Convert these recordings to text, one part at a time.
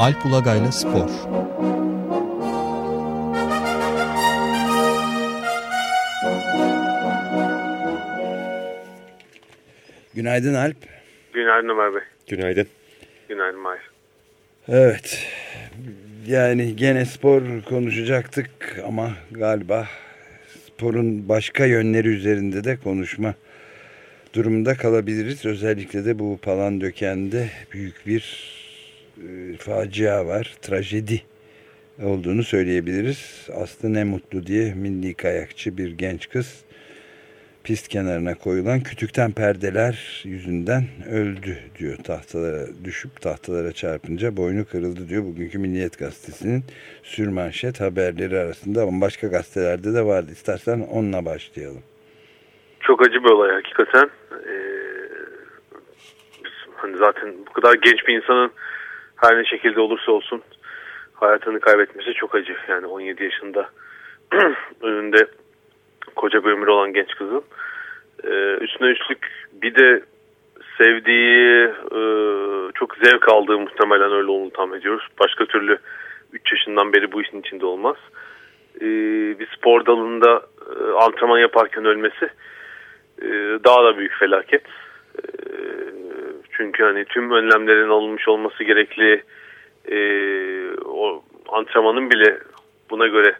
Alp Ulagay'la Spor Günaydın Alp. Günaydın Ömer Bey. Günaydın. Günaydın Mahir. Evet. Yani gene spor konuşacaktık ama galiba sporun başka yönleri üzerinde de konuşma durumunda kalabiliriz. Özellikle de bu Palandöken'de büyük bir e, facia var, trajedi olduğunu söyleyebiliriz. Aslı ne mutlu diye milli kayakçı bir genç kız pist kenarına koyulan kütükten perdeler yüzünden öldü diyor. Tahtalara düşüp tahtalara çarpınca boynu kırıldı diyor. Bugünkü Milliyet Gazetesi'nin sürmanşet haberleri arasında ama başka gazetelerde de vardı. İstersen onunla başlayalım. Çok acı bir olay hakikaten. Ee, hani zaten bu kadar genç bir insanın her ne şekilde olursa olsun hayatını kaybetmesi çok acı. Yani 17 yaşında önünde koca bir ömür olan genç kızın. Ee, üstüne üstlük bir de sevdiği, e, çok zevk aldığı muhtemelen öyle olduğunu tahmin ediyoruz. Başka türlü 3 yaşından beri bu işin içinde olmaz. Ee, bir spor dalında e, antrenman yaparken ölmesi e, daha da büyük felaket. E, çünkü hani tüm önlemlerin alınmış olması gerekli e, o antrenmanın bile buna göre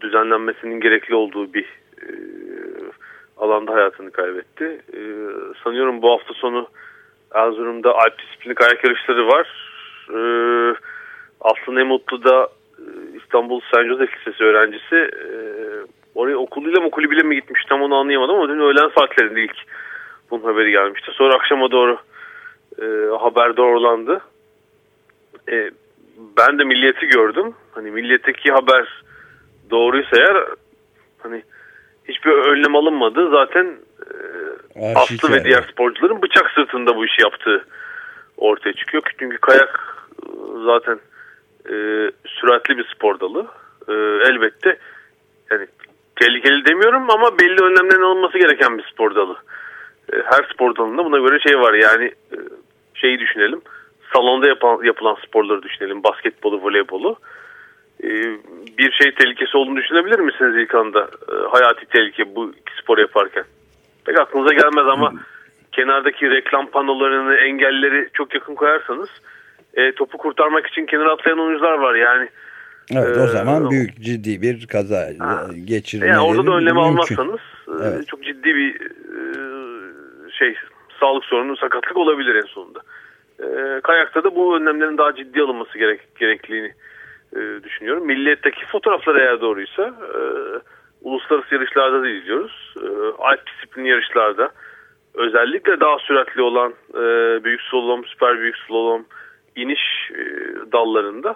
düzenlenmesinin gerekli olduğu bir e, alanda hayatını kaybetti. E, sanıyorum bu hafta sonu Erzurum'da Alp disiplini kayak yarışları var. E, Aslı Nemutlu da e, İstanbul St. Joseph Lisesi öğrencisi. E, oraya okuluyla mı kulübüyle mi gitmiş tam onu anlayamadım ama dün öğlen saatlerinde ilk bunun haberi gelmişti. Sonra akşama doğru e, haber doğrulandı. E, ben de milliyeti gördüm. Hani milliyetteki haber doğruysa eğer hani hiçbir önlem alınmadı. Zaten e, Aslı ve diğer sporcuların bıçak sırtında bu işi yaptığı ortaya çıkıyor. Çünkü kayak e, zaten e, süratli bir spor dalı. E, elbette yani tehlikeli demiyorum ama belli önlemlerin alınması gereken bir spor dalı. E, her spor dalında buna göre şey var yani e, şeyi düşünelim. Salonda yapan, yapılan sporları düşünelim. Basketbolu, voleybolu. E, bir şey tehlikesi olduğunu düşünebilir misiniz ilk anda? E, hayati tehlike bu iki spor yaparken. Pek aklınıza gelmez ama kenardaki reklam panolarını, engelleri çok yakın koyarsanız e, topu kurtarmak için kenara atlayan oyuncular var yani. Evet o zaman büyük ciddi bir kaza ha. geçirmeleri Yani orada da önlemi mümkün. almazsanız Evet. çok ciddi bir e, şey sağlık sorunu, sakatlık olabilir en sonunda. E, kayakta da bu önlemlerin daha ciddi alınması gerek, gerektiğini e, düşünüyorum. Milliyetteki fotoğraflar eğer doğruysa e, uluslararası yarışlarda da izliyoruz. E, alp disiplini yarışlarda özellikle daha süratli olan e, büyük slalom, süper büyük slalom, iniş e, dallarında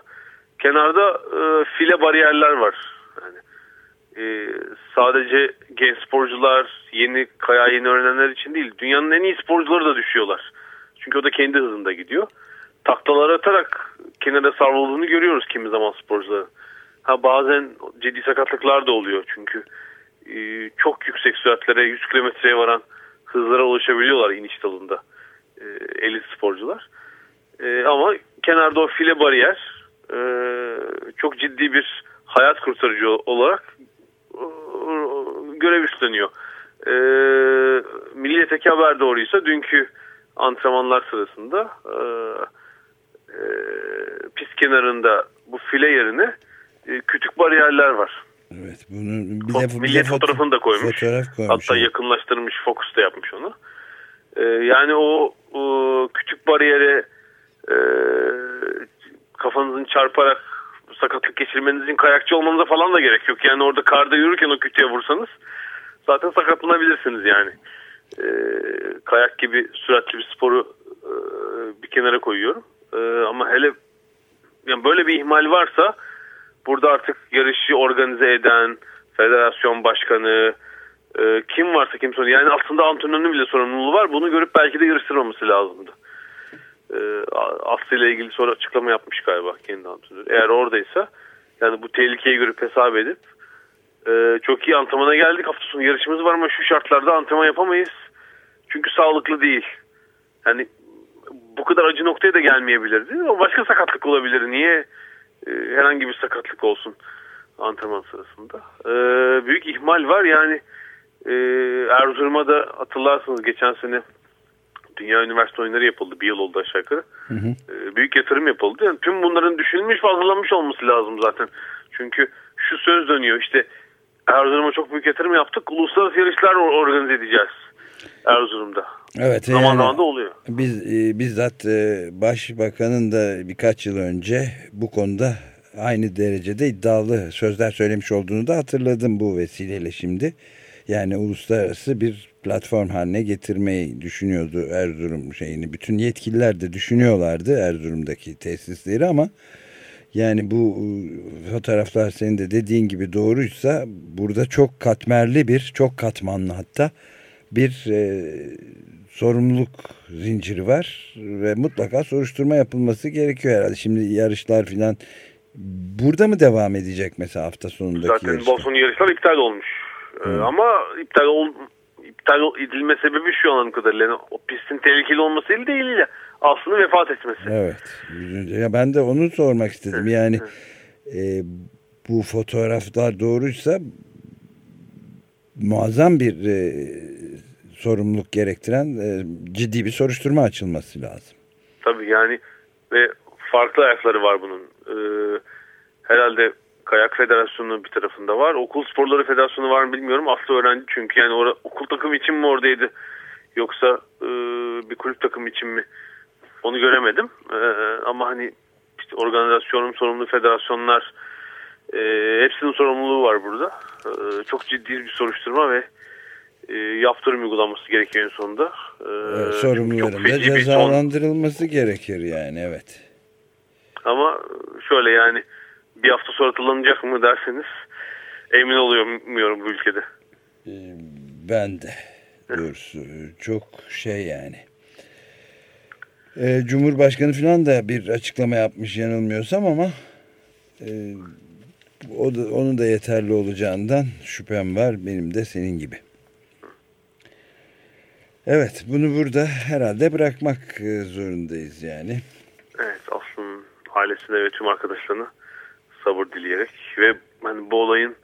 kenarda e, file bariyerler var. E, sadece genç sporcular, yeni kaya yeni öğrenenler için değil, dünyanın en iyi sporcuları da düşüyorlar. Çünkü o da kendi hızında gidiyor. Taklalar atarak kenara savrulduğunu görüyoruz kimi zaman sporcuların. Ha bazen ciddi sakatlıklar da oluyor çünkü e, çok yüksek süratlere 100 kilometreye varan hızlara ulaşabiliyorlar iniş dalında e, elit sporcular. E, ama kenarda o file bariyer e, çok ciddi bir hayat kurtarıcı olarak görev üstleniyor. E, Milliyet'teki haber doğruysa dünkü antrenmanlar sırasında e, e, pist kenarında bu file yerine e, küçük bariyerler var. Evet, bunun bir de, bir de fotoğrafını da koymuş. Fotoğraf koymuş. Hatta evet. yakınlaştırmış, fokus da yapmış onu. E, yani o, o küçük bariyere e, kafanızın çarparak sakatlık geçirmeniz için kayakçı olmanıza falan da gerek yok. Yani orada karda yürürken o kütüğe vursanız zaten sakatlanabilirsiniz yani. E, kayak gibi süratli bir sporu e, bir kenara koyuyorum. E, ama hele yani böyle bir ihmal varsa burada artık yarışı organize eden federasyon başkanı e, kim varsa kim sorun yani aslında antrenörün bile sorumluluğu var. Bunu görüp belki de yarıştırmaması lazımdı. E, Aslı ile ilgili sonra açıklama yapmış galiba kendi antrenörü. Eğer oradaysa yani bu tehlikeyi görüp hesap edip e, çok iyi antrenmana geldik. Hafta sonu yarışımız var ama şu şartlarda antrenman yapamayız. Çünkü sağlıklı değil. Yani bu kadar acı noktaya da gelmeyebilirdi. O başka sakatlık olabilir. Niye e, herhangi bir sakatlık olsun antrenman sırasında? E, büyük ihmal var yani e, Erzurum'a da hatırlarsınız geçen sene Dünya Üniversite oyunları yapıldı. Bir yıl oldu aşağı yukarı. Hı hı. E, büyük yatırım yapıldı. Yani tüm bunların düşünülmüş ve hazırlanmış olması lazım zaten. Çünkü şu söz dönüyor işte Erzurum'a çok büyük yatırım yaptık. Uluslararası yarışlar organize edeceğiz Erzurum'da. Evet. Zaman yani, zaman da oluyor. Biz e, bizzat e, başbakanın da birkaç yıl önce bu konuda aynı derecede iddialı sözler söylemiş olduğunu da hatırladım bu vesileyle şimdi. Yani uluslararası bir platform haline getirmeyi düşünüyordu Erzurum şeyini. Bütün yetkililer de düşünüyorlardı Erzurum'daki tesisleri ama yani bu e, fotoğraflar senin de dediğin gibi doğruysa burada çok katmerli bir, çok katmanlı hatta bir e, sorumluluk zinciri var ve mutlaka soruşturma yapılması gerekiyor herhalde. Şimdi yarışlar filan burada mı devam edecek mesela hafta sonundaki Zaten yarışlar? Boston yarışlar iptal olmuş. Ee, ama iptal ol, iptal edilme sebebi şu an kadarıyla. Yani o pistin tehlikeli olması değil de aslında vefat etmesi. Evet. Ya ben de onu sormak istedim. Yani e, bu fotoğraflar doğruysa muazzam bir e, sorumluluk gerektiren e, ciddi bir soruşturma açılması lazım. Tabii yani ve farklı ayakları var bunun. Ee, herhalde Kayak Federasyonu bir tarafında var. Okul Sporları Federasyonu var mı bilmiyorum. Aslı öğrenci çünkü yani or okul takım için mi oradaydı yoksa e, bir kulüp takım için mi onu göremedim. E, ama hani işte organizasyonun sorumlu federasyonlar e, hepsinin sorumluluğu var burada. E, çok ciddi bir soruşturma ve e, yaptırım uygulanması gerekiyor en sonunda. E, evet, sorumluların da cezalandırılması son... gerekir yani evet. Ama şöyle yani bir hafta sonra hatırlanacak mı derseniz emin oluyorum bu ülkede. Ee, ben de doğrusu çok şey yani. Ee, Cumhurbaşkanı falan da bir açıklama yapmış yanılmıyorsam ama e, o da, onun da yeterli olacağından şüphem var benim de senin gibi. Evet bunu burada herhalde bırakmak e, zorundayız yani. Evet Aslı'nın ailesine ve tüm arkadaşlarına sabır dileyerek ve hani bu olayın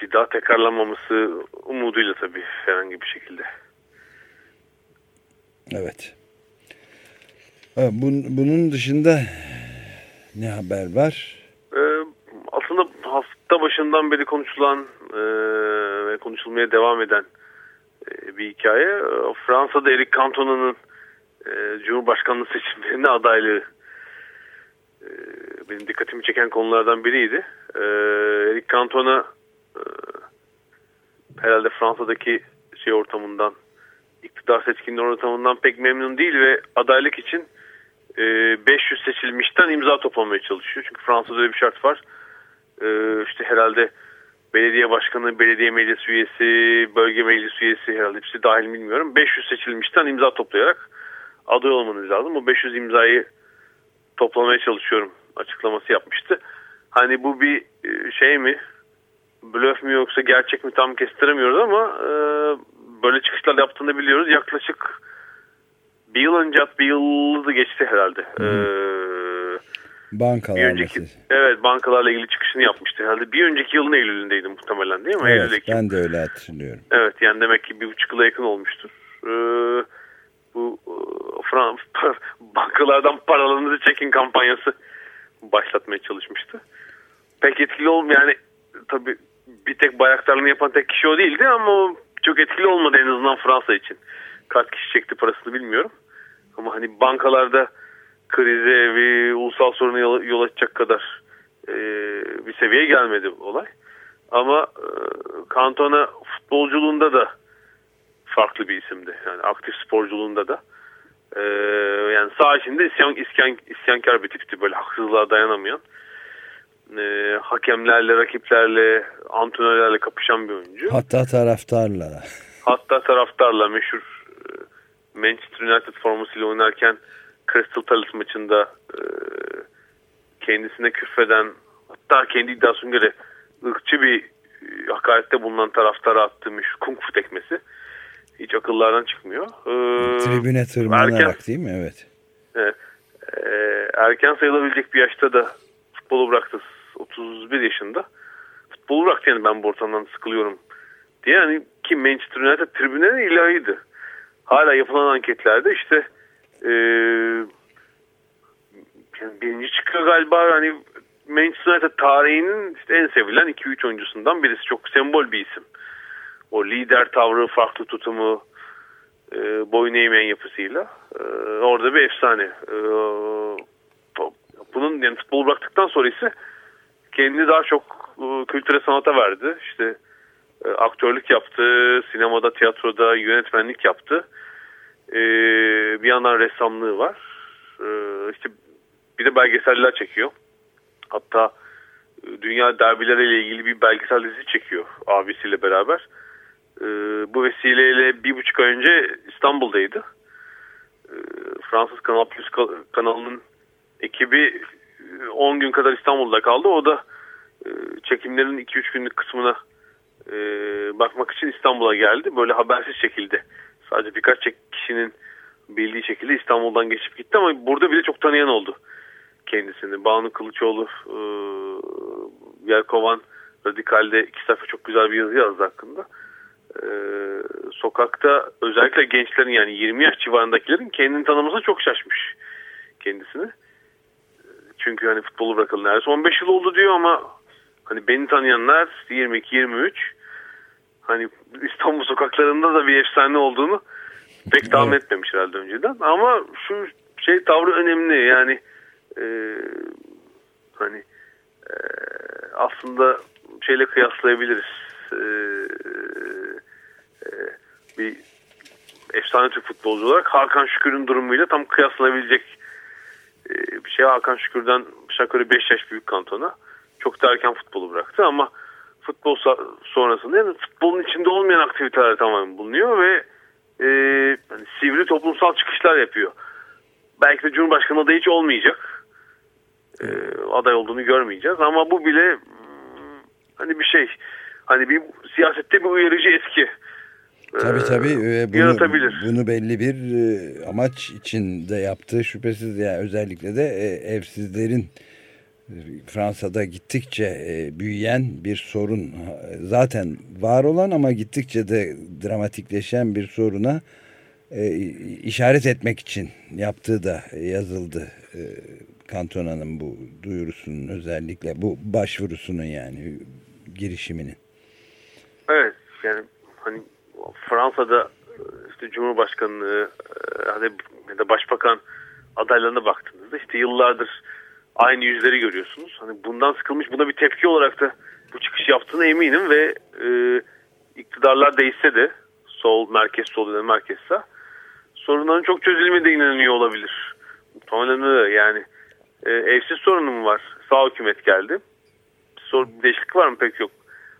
bir daha tekrarlanmaması umuduyla tabii herhangi bir şekilde. Evet. Bunun dışında ne haber var? Ee, aslında hafta başından beri konuşulan e, ve konuşulmaya devam eden e, bir hikaye. Fransa'da Eric Cantona'nın e, Cumhurbaşkanlığı seçimlerine adaylığı benim dikkatimi çeken konulardan biriydi. E, Eric Cantona e, herhalde Fransa'daki şey ortamından iktidar seçkinliği ortamından pek memnun değil ve adaylık için e, 500 seçilmişten imza toplamaya çalışıyor. Çünkü Fransa'da öyle bir şart var. E, işte herhalde belediye başkanı, belediye meclis üyesi, bölge meclis üyesi herhalde hepsi dahil bilmiyorum. 500 seçilmişten imza toplayarak aday olmanız lazım. Bu 500 imzayı toplamaya çalışıyorum açıklaması yapmıştı. Hani bu bir e, şey mi blöf mü yoksa gerçek mi tam kestiremiyoruz ama e, böyle çıkışlar yaptığını biliyoruz. Yaklaşık bir yıl önce bir yıl da geçti herhalde. Hmm. Ee, Bankalar bir önceki, Evet bankalarla ilgili çıkışını yapmıştı herhalde. Bir önceki yılın Eylül'ündeydi muhtemelen değil mi? Evet Eylül, ben de öyle hatırlıyorum. Evet yani demek ki bir buçuk yıla yakın olmuştur. Ee, bu e, Frans bankalardan paralarınızı çekin kampanyası başlatmaya çalışmıştı. Pek etkili olmayan yani tabi bir tek bayraktarlığını yapan tek kişi o değildi ama çok etkili olmadı en azından Fransa için. Kaç kişi çekti parasını bilmiyorum. Ama hani bankalarda krize ve ulusal soruna yol, açacak kadar e, bir seviyeye gelmedi olay. Ama e, Cantona futbolculuğunda da farklı bir isimdi. Yani aktif sporculuğunda da. Ee, yani sağ içinde isyan, isyan, isyankar bir tipti böyle haksızlığa dayanamayan. Ee, hakemlerle, rakiplerle, antrenörlerle kapışan bir oyuncu. Hatta taraftarla. Hatta taraftarla meşhur e, Manchester United formasıyla oynarken Crystal Palace maçında e, kendisine küfreden hatta kendi iddiasına göre ırkçı bir e, hakarette bulunan taraftara attığı meşhur kung fu tekmesi hiç akıllardan çıkmıyor. Ee, Tribüne tırmanarak erken, değil mi? Evet. erken sayılabilecek bir yaşta da futbolu bıraktı. 31 yaşında. Futbolu bıraktı yani ben bu ortamdan sıkılıyorum diye. Yani ki Manchester United tribünleri ilahiydi. Hala yapılan anketlerde işte e, yani birinci çıkıyor galiba hani Manchester United tarihinin işte en sevilen 2-3 oyuncusundan birisi. Çok sembol bir isim. O lider tavrı, farklı tutumu, e, boyun eğmeyen yapısıyla. E, orada bir efsane. E, bunun yani futbol bıraktıktan sonra ise kendini daha çok e, kültüre sanata verdi. İşte e, aktörlük yaptı, sinemada, tiyatroda yönetmenlik yaptı. E, bir yandan ressamlığı var. E, işte bir de belgeseller çekiyor. Hatta e, dünya derbileriyle ilgili bir belgesel dizisi çekiyor abisiyle beraber. E, bu vesileyle bir buçuk ay önce İstanbul'daydı. E, Fransız Kanal Plus kanalının ekibi 10 gün kadar İstanbul'da kaldı. O da çekimlerin 2-3 günlük kısmına bakmak için İstanbul'a geldi. Böyle habersiz şekilde sadece birkaç kişinin bildiği şekilde İstanbul'dan geçip gitti ama burada bile çok tanıyan oldu kendisini. Banu Kılıçoğlu e, Yelkovan Radikal'de iki sayfa çok güzel bir yazı yazdı hakkında. E, sokakta özellikle gençlerin yani 20 yaş civarındakilerin kendini tanımasına çok şaşmış kendisini. Çünkü hani futbolu bırakalı neredeyse 15 yıl oldu diyor ama hani beni tanıyanlar 22-23 hani İstanbul sokaklarında da bir efsane olduğunu pek tahmin evet. etmemiş herhalde önceden. Ama şu şey tavrı önemli yani e, hani e, aslında şeyle kıyaslayabiliriz. E, e, bir efsane Türk futbolcu olarak Hakan Şükür'ün durumuyla tam kıyaslanabilecek e, bir şey. Hakan Şükür'den şakırı 5 yaş büyük kantona. Çok da erken futbolu bıraktı ama futbol sonrasında yani futbolun içinde olmayan aktiviteler tamamen bulunuyor ve e, yani sivri toplumsal çıkışlar yapıyor. Belki de Cumhurbaşkanı adayı hiç olmayacak e, aday olduğunu görmeyeceğiz. Ama bu bile hmm, hani bir şey hani bir siyasette bir uyarıcı etki Tabii tabii bunu, yaratabilir. Bunu belli bir e, amaç için de yaptığı şüphesiz yani özellikle de e, evsizlerin Fransa'da gittikçe büyüyen bir sorun zaten var olan ama gittikçe de dramatikleşen bir soruna işaret etmek için yaptığı da yazıldı Kantona'nın bu duyurusunun özellikle bu başvurusunun yani girişiminin. Evet yani Fransa'da işte Cumhurbaşkanlığı hani ya da Başbakan adaylarına baktığınızda işte yıllardır aynı yüzleri görüyorsunuz. Hani bundan sıkılmış buna bir tepki olarak da bu çıkış yaptığına eminim ve e, iktidarlar değişse de sol, merkez, sol ya merkez sağ sorunların çok çözülmediğine inanıyor olabilir. Muhtemelen öyle yani e, evsiz sorunum var. Sağ hükümet geldi. Sor, değişiklik var mı? Pek yok.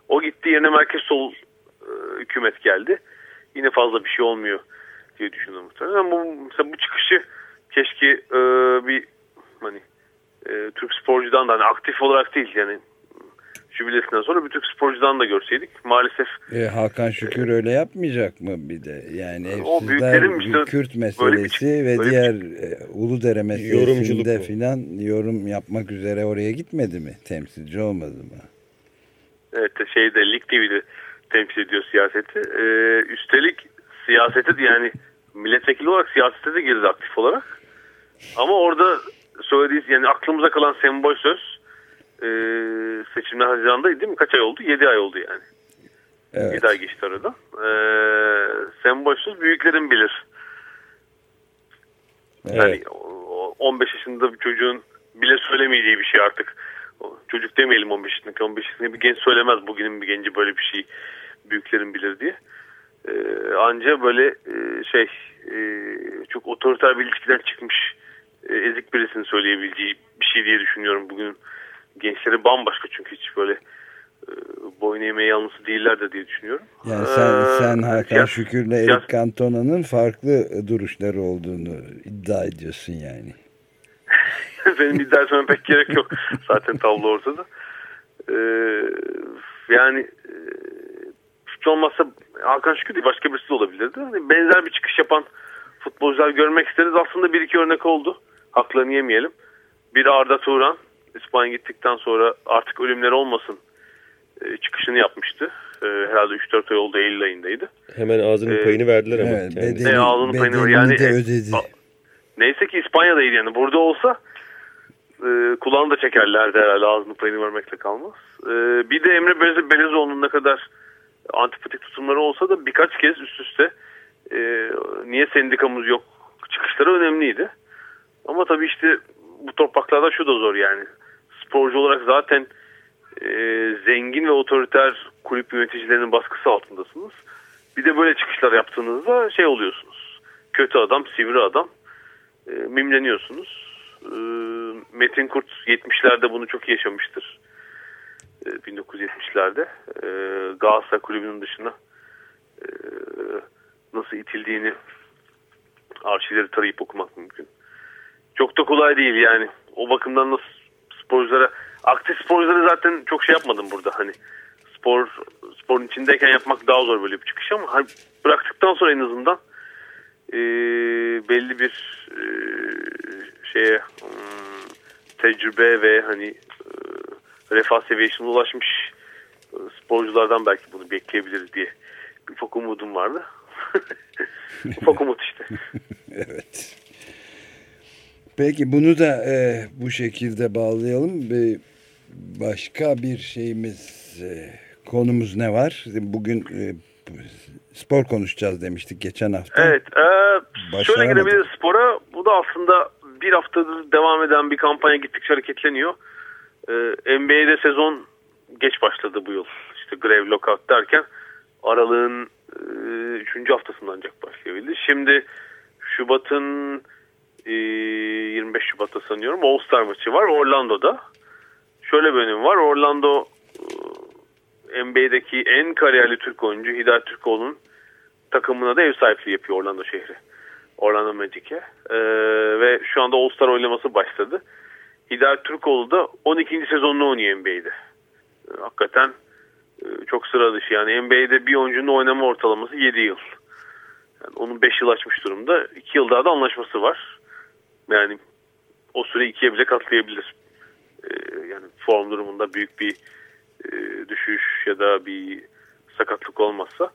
O gitti yerine merkez sol e, hükümet geldi. Yine fazla bir şey olmuyor diye düşünüyorum muhtemelen. Bu, mesela bu çıkışı keşke e, bir hani e, Türk sporcudan da hani aktif olarak değil yani jübilesinden sonra bir Türk sporcudan da görseydik. Maalesef e, Hakan Şükür e, öyle yapmayacak mı bir de? Yani o büyüklerin işte, Kürt meselesi bir, ve diğer bir, e, Uludere meselesinde filan yorum yapmak üzere oraya gitmedi mi? Temsilci olmadı mı? Evet şeyde Lig TV'de temsil ediyor siyaseti. Ee, üstelik siyasete yani milletvekili olarak siyasete de girdi aktif olarak. Ama orada söylediği yani aklımıza kalan sembol söz e, seçimler Haziran'da değil mi? Kaç ay oldu? 7 ay oldu yani. Evet. 7 ay geçti arada. E, sembolsüz büyüklerin bilir. Evet. Yani 15 yaşında bir çocuğun bile söylemeyeceği bir şey artık. Çocuk demeyelim 15 yaşındaki 15 yaşındaki bir genç söylemez bugünün bir genci böyle bir şey büyüklerin bilir diye. Ee, anca böyle e, şey e, çok otoriter bir ilişkiden çıkmış e, ezik birisinin söyleyebileceği bir şey diye düşünüyorum bugün gençleri bambaşka çünkü hiç böyle e, boyun eğmeye yalnızı değiller de diye düşünüyorum. Yani sen, ee, sen Hakan ya, Şükür'le Eric Cantona'nın farklı duruşları olduğunu iddia ediyorsun yani. Benim iddia etmem pek gerek yok. Zaten tablo ortada. Ee, yani e, hiç olmazsa Hakan Şükür değil başka birisi de olabilirdi. Hani benzer bir çıkış yapan futbolcular görmek isteriz. Aslında bir iki örnek oldu. Haklarını yemeyelim. Bir Arda Turan İspanya gittikten sonra artık ölümler olmasın e, çıkışını yapmıştı. E, herhalde 3-4 ay oldu Eylül ayındaydı. Hemen ağzının Ee, payını verdiler ama. Evet, kendisi. bedeli, E, ağzının payını yani, de e, ödedi. a- Neyse ki İspanya'daydı yani. Burada olsa e, kulağını da çekerlerdi herhalde ağzının payını vermekle kalmaz. E, bir de Emre Belezo- Belezoğlu'nun ne kadar antipatik tutumları olsa da birkaç kez üst üste e, niye sendikamız yok çıkışları önemliydi. Ama tabii işte bu topraklarda şu da zor yani. Sporcu olarak zaten e, zengin ve otoriter kulüp yöneticilerinin baskısı altındasınız. Bir de böyle çıkışlar yaptığınızda şey oluyorsunuz. Kötü adam, sivri adam. E, mimleniyorsunuz. E, Metin Kurt 70'lerde bunu çok yaşamıştır. E, 1970'lerde. E, Galatasaray kulübünün dışına e, nasıl itildiğini arşivleri tarayıp okumak mümkün. Çok da kolay değil yani. O bakımdan nasıl sporculara aktif sporcuları zaten çok şey yapmadım burada hani spor sporun içindeyken yapmak daha zor böyle bir çıkış ama hani bıraktıktan sonra en azından e, belli bir e, şeye hmm, tecrübe ve hani e, refah seviyesine ulaşmış e, sporculardan belki bunu bekleyebiliriz diye bir ufak umudum vardı. ufak umut işte. Evet. Peki bunu da e, bu şekilde bağlayalım. ve başka bir şeyimiz, e, konumuz ne var? Bugün e, spor konuşacağız demiştik geçen hafta. Evet. E, şöyle girebiliriz spora. Bu da aslında bir haftadır devam eden bir kampanya gittikçe hareketleniyor. E, NBA'de sezon geç başladı bu yıl. İşte grev, lockout derken aralığın 3. haftasında ancak başlayabildi. Şimdi Şubat'ın e, 25 Şubat'ta sanıyorum All Star maçı var Orlando'da. Şöyle bir önemi var. Orlando e, NBA'deki en kariyerli Türk oyuncu Hidayet Türkoğlu'nun takımına da ev sahipliği yapıyor Orlando şehri. Orlando Magic'e. Ee, ve şu anda All-Star oylaması başladı. Hidayet Türkoğlu da 12. sezonunu oynuyor NBA'de. Ee, hakikaten e, çok sıra dışı. Yani NBA'de bir oyuncunun oynama ortalaması 7 yıl. Yani onun 5 yıl açmış durumda. 2 yıl daha da anlaşması var. Yani o süre ikiye bile katlayabilir. Ee, yani form durumunda büyük bir e, düşüş ya da bir sakatlık olmazsa.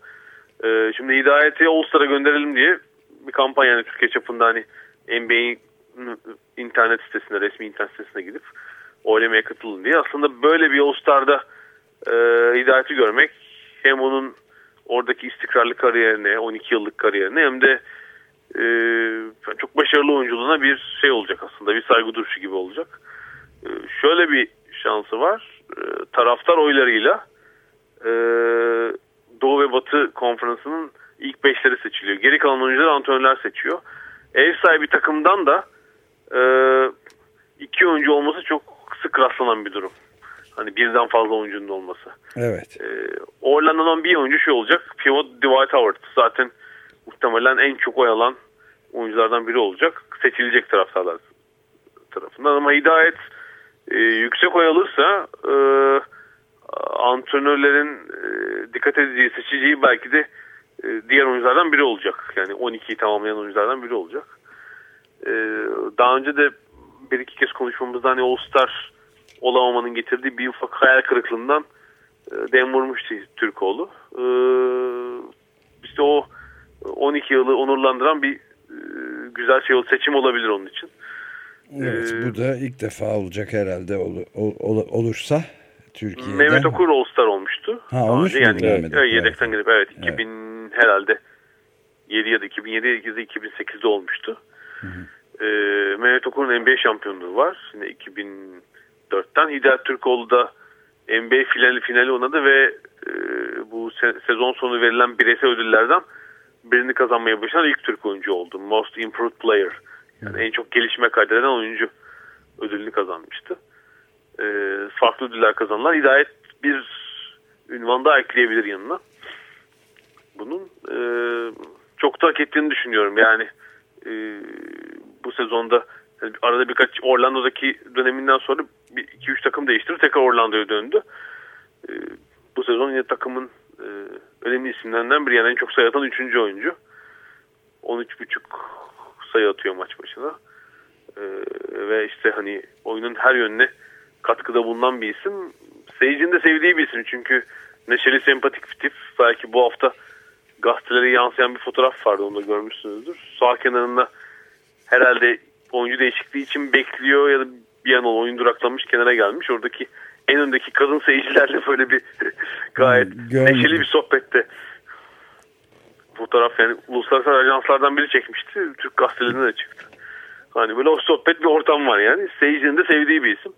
Ee, şimdi Hidayet'i All-Star'a gönderelim diye bir kampanya yani Türkiye çapında hani NBA'in internet sitesine, resmi internet sitesine gidip oylamaya katılın diye. Aslında böyle bir All-Star'da e, Hidayet'i görmek hem onun oradaki istikrarlı kariyerine, 12 yıllık kariyerine hem de e, çok başarılı oyunculuğuna bir şey olacak aslında. Bir saygı duruşu gibi olacak. E, şöyle bir şansı var. E, taraftar oylarıyla e, Doğu ve Batı konferansının ilk beşleri seçiliyor. Geri kalan oyuncular antrenörler seçiyor. Ev sahibi takımdan da e, iki oyuncu olması çok sık rastlanan bir durum. Hani birden fazla oyuncunun olması. Evet. E, Orlando'dan bir oyuncu şey olacak. Pivot Dwight Howard. Zaten muhtemelen en çok oy alan oyunculardan biri olacak. Seçilecek taraftarlar tarafından. Ama Hidayet e, yüksek oy alırsa e, antrenörlerin e, dikkat edeceği, seçeceği belki de e, diğer oyunculardan biri olacak. Yani 12'yi tamamlayan oyunculardan biri olacak. E, daha önce de bir iki kez konuşmamızda hani All-Star olamamanın getirdiği bir ufak hayal kırıklığından e, dem vurmuştu Türkoğlu. E, işte o 12 yılı onurlandıran bir e, güzel şey seçim olabilir onun için. Evet, Ee, bu da ilk defa olacak herhalde ol- ol- olursa Türkiye'de. Mehmet Okur All-Star olmuştu. Ha, olmuş yani, Mehmet evet, yedekten gelip evet 2000 herhalde 7 ya da 2007 ya da 2008'de olmuştu. Ee, Mehmet Okur'un NBA şampiyonluğu var. Yine 2004'ten Hidayet Türkoğlu da NBA finali finali oynadı ve e, bu se- sezon sonu verilen bireysel ödüllerden birini kazanmaya başlayan ilk Türk oyuncu oldu. Most Improved Player. Yani en çok gelişme kaydeden oyuncu ödülünü kazanmıştı. Ee, farklı ödüller kazanlar. Hidayet bir ünvan daha ekleyebilir yanına. Bunun e, çok da hak ettiğini düşünüyorum. Yani e, bu sezonda yani arada birkaç Orlando'daki döneminden sonra 2-3 takım değiştirdi. Tekrar Orlando'ya döndü. E, bu sezon yine takımın e, önemli isimlerinden biri. Yani en çok sayı atan 3. oyuncu. 13.5 sayı atıyor maç başına. E, ve işte hani oyunun her yönüne katkıda bulunan bir isim. Seyircinin de sevdiği bir isim çünkü neşeli sempatik bir tip. Belki bu hafta gazetelere yansıyan bir fotoğraf vardı onu da görmüşsünüzdür. Sağ kenarında herhalde oyuncu değişikliği için bekliyor ya da bir an oyun duraklamış kenara gelmiş. Oradaki en öndeki kadın seyircilerle böyle bir gayet Görmedim. neşeli bir sohbette fotoğraf yani uluslararası ajanslardan biri çekmişti. Türk gazetelerinde de çıktı. Hani böyle o sohbet bir ortam var yani. Seyircinin de sevdiği bir isim.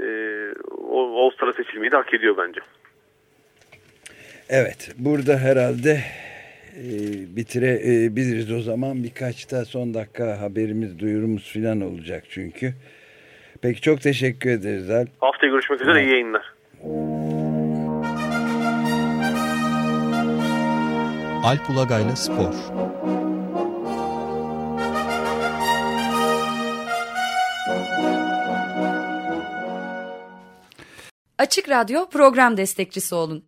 Ee, o All-Star'a seçilmeyi de hak ediyor bence. Evet. Burada herhalde e, bitirebiliriz o zaman. Birkaç da son dakika haberimiz, duyurumuz falan olacak çünkü. Peki çok teşekkür ederiz Alp. Haftaya görüşmek üzere. Evet. iyi yayınlar. Alp Ulagay'la Spor Açık Radyo program destekçisi olun.